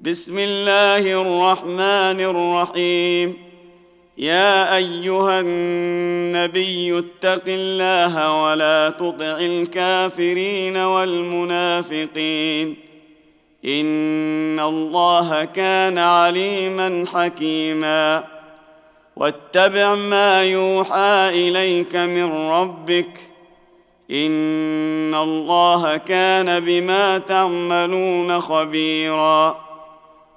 بسم الله الرحمن الرحيم. يا أيها النبي اتق الله ولا تطع الكافرين والمنافقين. إن الله كان عليما حكيما. واتبع ما يوحى إليك من ربك. إن الله كان بما تعملون خبيرا.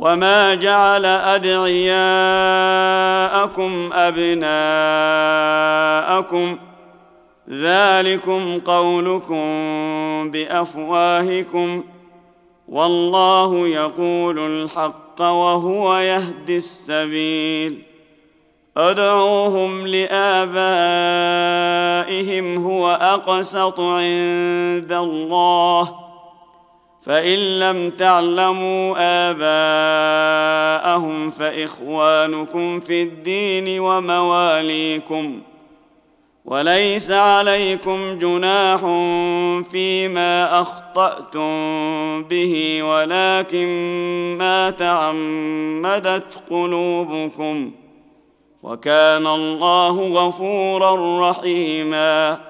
وما جعل ادعياءكم ابناءكم ذلكم قولكم بافواهكم والله يقول الحق وهو يهدي السبيل ادعوهم لابائهم هو اقسط عند الله فإن لم تعلموا آباءهم فإخوانكم في الدين ومواليكم وليس عليكم جناح فيما أخطأتم به ولكن ما تعمدت قلوبكم. وكان الله غفورا رحيما.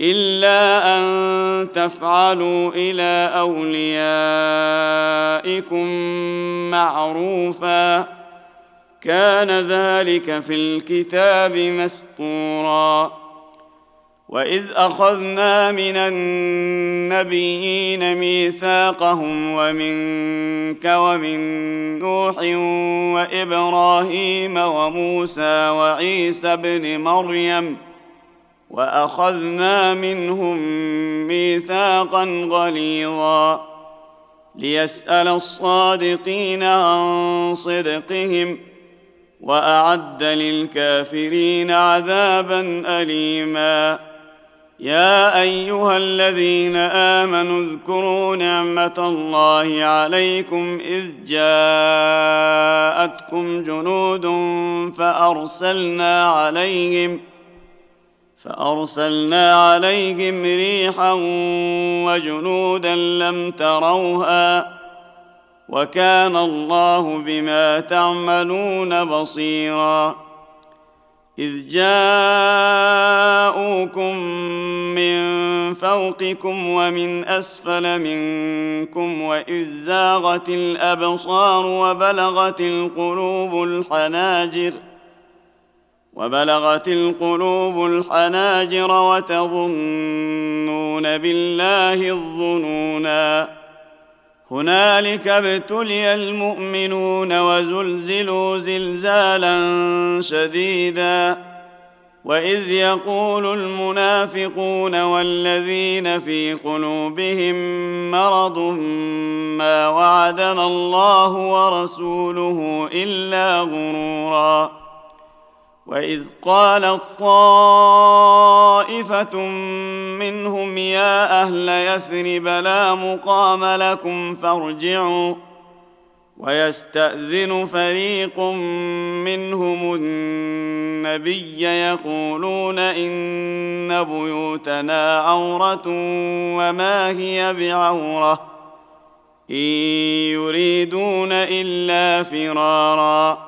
إلا أن تفعلوا إلى أوليائكم معروفا. كان ذلك في الكتاب مسطورا وإذ أخذنا من النبيين ميثاقهم ومنك ومن نوح وإبراهيم وموسى وعيسى ابن مريم وأخذنا منهم ميثاقا غليظا. ليسأل الصادقين عن صدقهم وأعد للكافرين عذابا أليما. يا أيها الذين آمنوا اذكروا نعمة الله عليكم إذ جاءتكم جنود فأرسلنا عليهم فأرسلنا عليهم ريحا وجنودا لم تروها وكان الله بما تعملون بصيرا إذ جاءوكم من فوقكم ومن أسفل منكم وإذ زاغت الأبصار وبلغت القلوب الحناجر وبلغت القلوب الحناجر وتظنون بالله الظنونا. هنالك ابتلي المؤمنون وزلزلوا زلزالا شديدا. وإذ يقول المنافقون والذين في قلوبهم مرض ما وعدنا الله ورسوله إلا غرورا. واذ قالت طائفه منهم يا أهل يثرب لا مقام لكم فارجعوا ويستاذن فريق منهم النبي يقولون ان بيوتنا عوره وما هي بعوره ان يريدون الا فرارا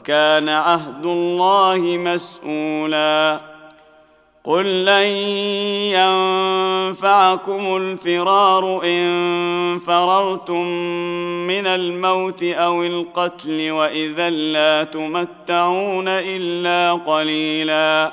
وكان عهد الله مسؤولا. قل لن ينفعكم الفرار إن فررتم من الموت أو القتل وإذا لا تمتعون إلا قليلا.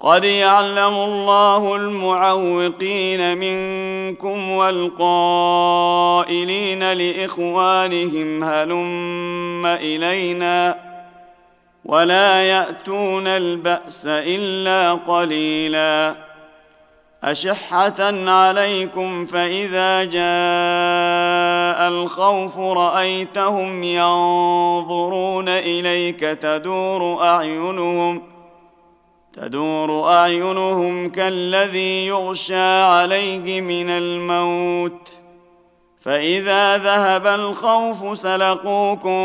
قد يعلم الله المعوقين منكم والقائلين لاخوانهم هلم الينا ولا ياتون الباس الا قليلا اشحه عليكم فاذا جاء الخوف رايتهم ينظرون اليك تدور اعينهم تدور أعينهم كالذي يغشى عليه من الموت. فإذا ذهب الخوف سلقوكم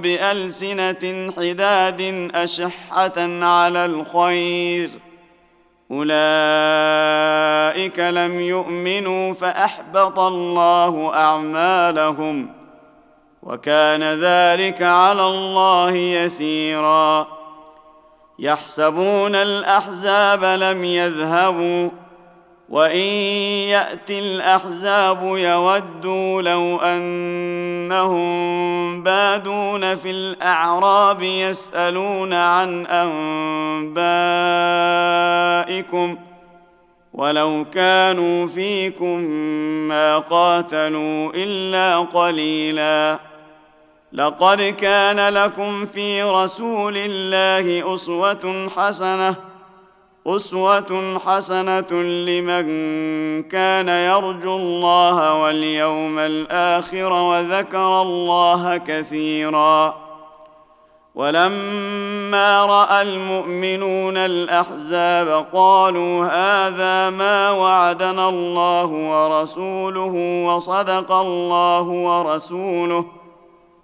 بألسنة حداد أشحة على الخير. أولئك لم يؤمنوا فأحبط الله أعمالهم. وكان ذلك على الله يسيرا. يحسبون الأحزاب لم يذهبوا وإن يأتي الأحزاب يودوا لو أنهم بادون في الأعراب يسألون عن أنبائكم ولو كانوا فيكم ما قاتلوا إلا قليلا لقد كان لكم في رسول الله أسوة حسنة أسوة حسنة لمن كان يرجو الله واليوم الآخر وذكر الله كثيرا. ولما رأى المؤمنون الأحزاب قالوا هذا ما وعدنا الله ورسوله وصدق الله ورسوله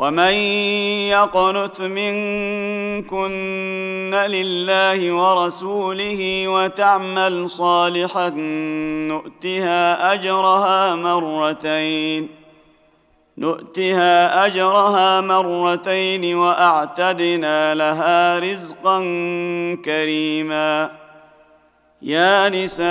ومن يقنت منكن لله ورسوله وتعمل صالحا نؤتها اجرها مرتين نؤتها اجرها مرتين واعتدنا لها رزقا كريما يا نساء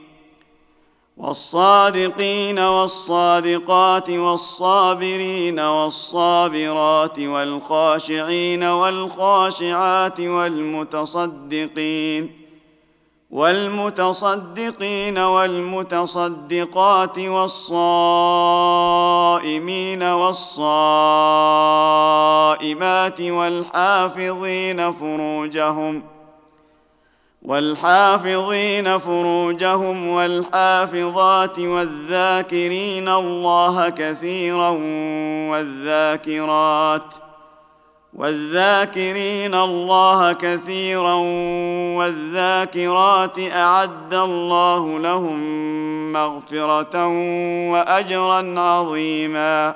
والصادقين والصادقات والصابرين والصابرات والخاشعين والخاشعات والمتصدقين والمتصدقين والمتصدقات والصائمين والصائمات والحافظين فروجهم ۖ والحافظين فروجهم والحافظات والذاكرين الله كثيرا والذاكرات والذاكرين الله كثيرا والذاكرات أعد الله لهم مغفرة واجرا عظيما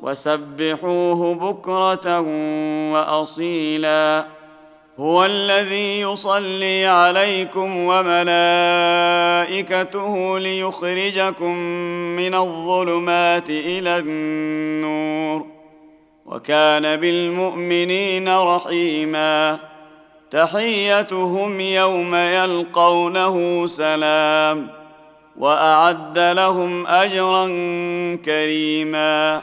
وسبحوه بكرة وأصيلا. هو الذي يصلي عليكم وملائكته ليخرجكم من الظلمات إلى النور. وكان بالمؤمنين رحيما. تحيتهم يوم يلقونه سلام. وأعد لهم أجرا كريما.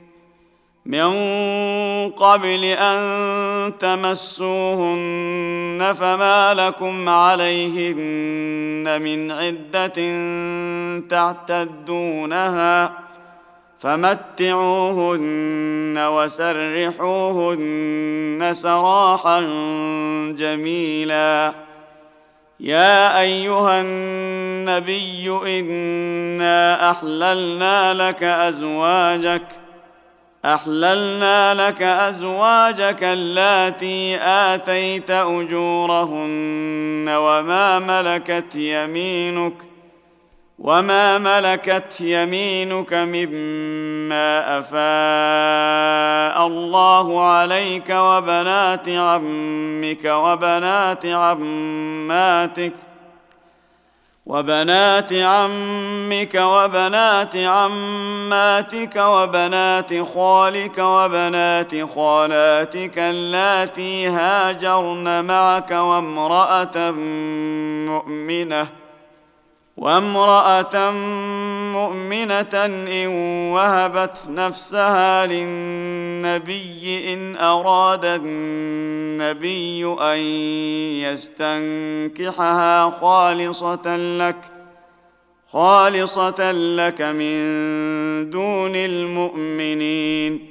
من قبل أن تمسوهن فما لكم عليهن من عدة تعتدونها فمتعوهن وسرحوهن سراحا جميلا. يا أيها النبي إنا أحللنا لك أزواجك أحللنا لك أزواجك اللاتي آتيت أجورهن وما ملكت يمينك وما ملكت يمينك مما أفاء الله عليك وبنات عمك وبنات عماتك وبنات عمك وبنات عماتك وبنات خالك وبنات خالاتك اللاتي هاجرن معك وامرأة مؤمنة وامرأة مؤمنة إن وهبت نفسها للنبي إن أراد النبي أن يستنكحها خالصة لك خالصة لك من دون المؤمنين.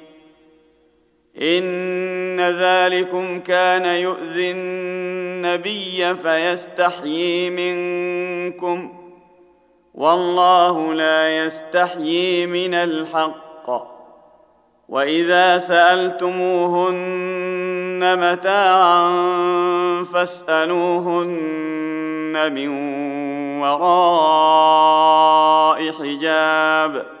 إن ذلكم كان يؤذي النبي فيستحيي منكم والله لا يستحيي من الحق. وإذا سألتموهن متاعا فاسألوهن من وراء حجاب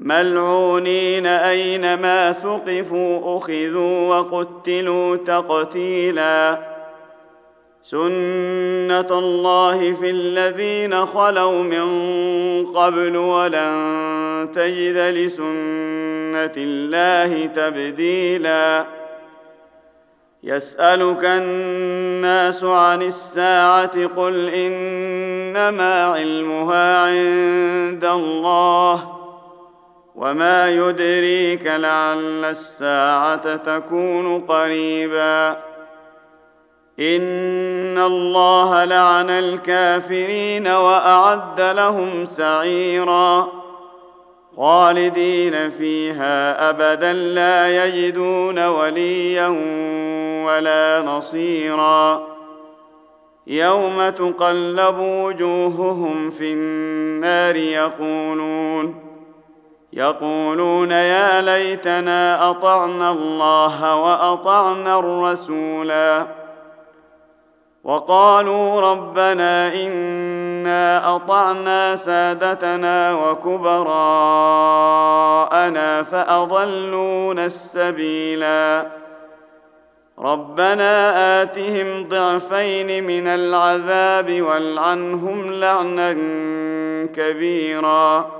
ملعونين أينما ثقفوا أخذوا وقتلوا تقتيلا. سنة الله في الذين خلوا من قبل ولن تجد لسنة الله تبديلا. يسألك الناس عن الساعة قل إنما علمها عند الله. وما يدريك لعل الساعة تكون قريبا. إن الله لعن الكافرين وأعد لهم سعيرا. خالدين فيها أبدا لا يجدون وليا ولا نصيرا. يوم تقلب وجوههم في النار يقولون يقولون يا ليتنا أطعنا الله وأطعنا الرسولا. وقالوا ربنا إنا أطعنا سادتنا وكبراءنا فأضلونا السبيلا. ربنا آتهم ضعفين من العذاب والعنهم لعنا كبيرا.